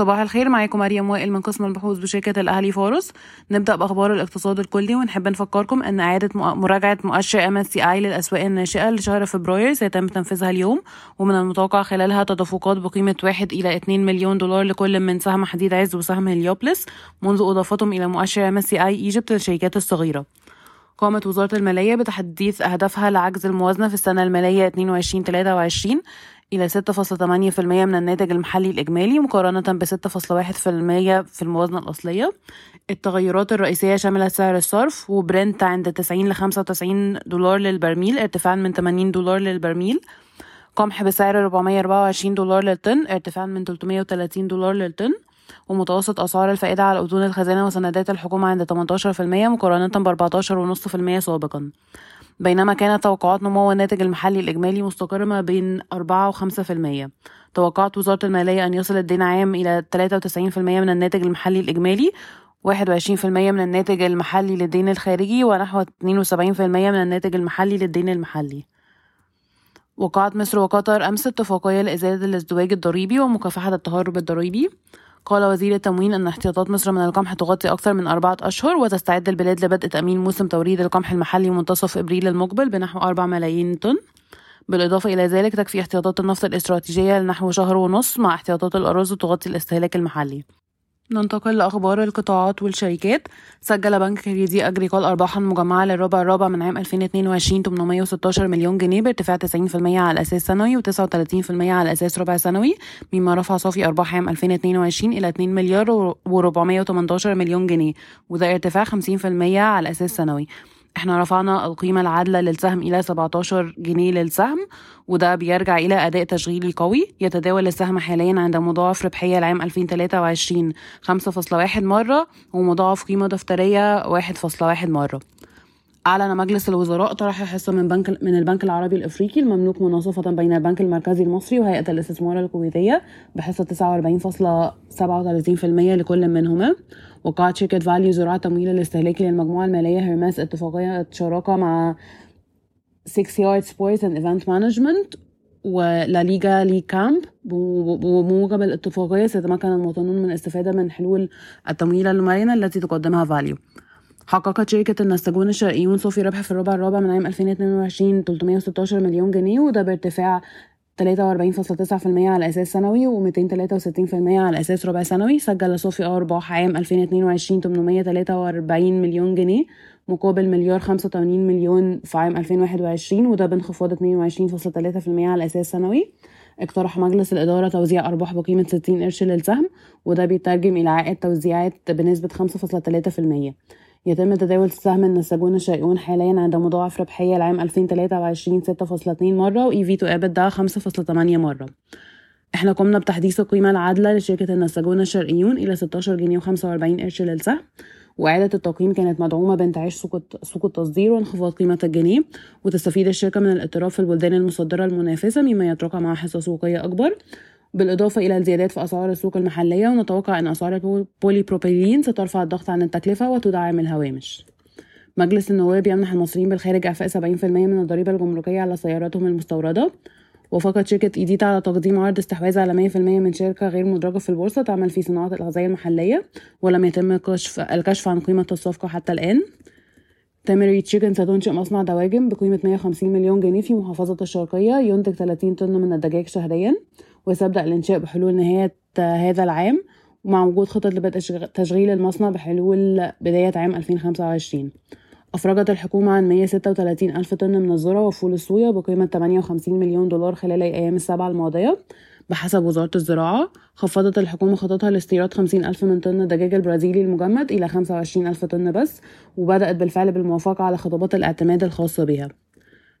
صباح الخير. معاكم مريم وائل من قسم البحوث بشركة الأهلي فارس نبدأ بأخبار الاقتصاد الكلي ونحب نفكركم أن إعادة مراجعة مؤشر MSCI للأسواق الناشئة لشهر فبراير سيتم تنفيذها اليوم. ومن المتوقع خلالها تدفقات بقيمة 1 إلى 2 مليون دولار لكل من سهم حديد عز وسهم هليوبلس منذ إضافتهم إلى مؤشر MSCI إيجيبت للشركات الصغيرة. قامت وزارة المالية بتحديث أهدافها لعجز الموازنة في السنة المالية 22-23 إلى 6.8% من الناتج المحلي الإجمالي مقارنة ب 6.1% في الموازنة الأصلية. التغيرات الرئيسية شملت سعر الصرف وبرنت عند 90 ل 95 دولار للبرميل ارتفاعا من 80 دولار للبرميل. قمح بسعر 424 دولار للطن ارتفاعا من 330 دولار للطن. ومتوسط أسعار الفائدة على أذون الخزانة وسندات الحكومة عند 18% مقارنة ب 14.5% سابقا. بينما كانت توقعات نمو الناتج المحلي الإجمالي مستقرة ما بين 4 و 5% توقعت وزارة المالية أن يصل الدين عام إلى 93% من الناتج المحلي الإجمالي 21% من الناتج المحلي للدين الخارجي ونحو 72% من الناتج المحلي للدين المحلي. وقعت مصر وقطر أمس اتفاقية لإزالة الازدواج الضريبي ومكافحة التهرب الضريبي. قال وزير التموين أن احتياطات مصر من القمح تغطي أكثر من أربعة أشهر وتستعد البلاد لبدء تأمين موسم توريد القمح المحلي منتصف إبريل المقبل بنحو أربع ملايين طن. بالإضافة إلى ذلك تكفي احتياطات النفط الإستراتيجية لنحو شهر ونصف مع احتياطات الأرز تغطي الاستهلاك المحلي. ننتقل لأخبار القطاعات والشركات. سجل بنك كريدي أجريكول أرباحا مجمعة للربع الرابع من عام 2022 816 مليون جنيه بارتفاع 90% على أساس سنوي و39% على أساس ربع سنوي مما رفع صافي أرباح عام 2022 إلى 2 مليار و418 مليون جنيه وده ارتفاع 50% على أساس سنوي. إحنا رفعنا القيمة العادلة للسهم إلى 17 جنيه للسهم وده بيرجع إلى أداء تشغيلي قوي يتداول السهم حاليا عند مضاعف ربحية العام 2023 5.1 مرة ومضاعف قيمة دفترية 1.1 مرة. أعلن مجلس الوزراء طرح حصة من بنك من البنك العربي الإفريقي المملوك مناصفة بين البنك المركزي المصري وهيئة الاستثمار الكويتية بحصة 49.37% لكل منهما. وقعت شركة فاليو ذراع التمويل الاستهلاكي للمجموعة المالية هيرميس اتفاقية شراكة مع 6 Yard Sports and Event Management ولا ليجا لي camp. بموجب الاتفاقية سيتمكن المواطنون من الاستفادة من حلول التمويل المرنة التي تقدمها فاليو. حققت شركة النساجون الشرقيون صافي ربح في الربع الرابع من عام 2022 316 مليون جنيه وده بارتفاع 43.9% على أساس سنوي و263% على أساس ربع سنوي. سجل صافي أرباح عام 2022 843 مليون جنيه مقابل مليار 85 مليون في عام 2021 وده بانخفاض 22.3% على أساس سنوي. اقترح مجلس الإدارة توزيع أرباح بقيمة 60 قرش للسهم وده بيترجم إلى عائد توزيعات بنسبة 5.3% يتم تداول سهم النساجون الشيئون حاليا عند مضاعف ربحية العام 2023 6.2 مرة و EV to EBITDA 5.8 مرة. إحنا قمنا بتحديث القيمة العادلة لشركة النساجون الشرقيون إلى 16 جنيه و45 قرش للسهم. وإعادة التقييم كانت مدعومة بانتعاش سوق سوق التصدير وانخفاض قيمة الجنيه وتستفيد الشركة من الاضطراب في البلدان المصدرة المنافسة مما يتركها مع حصة سوقية أكبر. بالإضافة إلى الزيادات في أسعار السوق المحلية ونتوقع أن أسعار البوليبروبيلين سترفع الضغط عن التكلفة وتدعم الهوامش. مجلس النواب يمنح المصريين بالخارج إعفاء 70% من الضريبة الجمركية على سياراتهم المستوردة. وافقت شركة إيديتا على تقديم عرض استحواذ على 100% من شركة غير مدرجة في البورصة تعمل في صناعة الأغذية المحلية ولم يتم كشف الكشف عن قيمة الصفقة حتى الآن. تامري تشيكن ستنشئ مصنع دواجن بقيمة 150 مليون جنيه في محافظة الشرقية ينتج 30 طن من الدجاج شهريا. وسيبدأ الإنشاء بحلول نهاية هذا العام مع وجود خطط لبدء تشغيل المصنع بحلول بداية عام 2025 أفرجت الحكومة عن 136 ألف طن من الذرة وفول الصويا بقيمة 58 مليون دولار خلال الأيام السبعة الماضية بحسب وزارة الزراعة. خفضت الحكومة خططها لاستيراد 50 ألف من طن الدجاج البرازيلي المجمد إلى 25 ألف طن بس وبدأت بالفعل بالموافقة على خطابات الاعتماد الخاصة بها.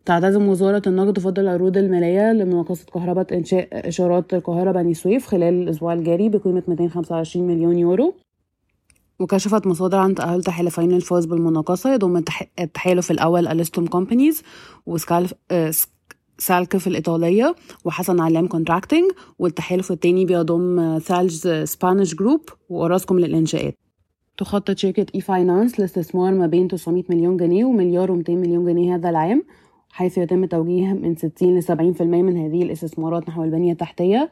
تعتزم وزارة النقل فض العروض المالية لمناقصة كهرباء إنشاء إشارات القاهرة بني سويف خلال الأسبوع الجاري بقيمة 225 مليون يورو. وكشفت مصادر عن تأهل تحالفين الفوز بالمناقصة يضم التحالف الأول ألستوم Companies وسكالف Salcef الإيطالية وحسن علام Contracting والتحالف التاني بيضم Thales Spanish Group وأوراسكوم للإنشاءات. تخطط شركة e-finance لاستثمار ما بين 900 مليون جنيه ومليار و200 مليون جنيه هذا العام. حيث يتم توجيه من 60 ل 70% من هذه الاستثمارات نحو البنية التحتية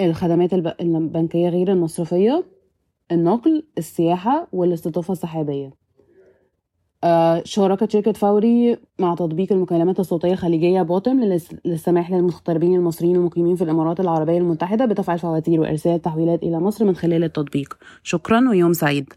الخدمات الب- البنكية غير المصرفية النقل السياحة والاستضافة السحابية. آه، شاركت شركة فوري مع تطبيق المكالمات الصوتية الخليجية بوتم للس- للسماح للمغتربين المصريين المقيمين في الإمارات العربية المتحدة بدفع الفواتير وإرسال التحويلات إلى مصر من خلال التطبيق. شكرا ويوم سعيد.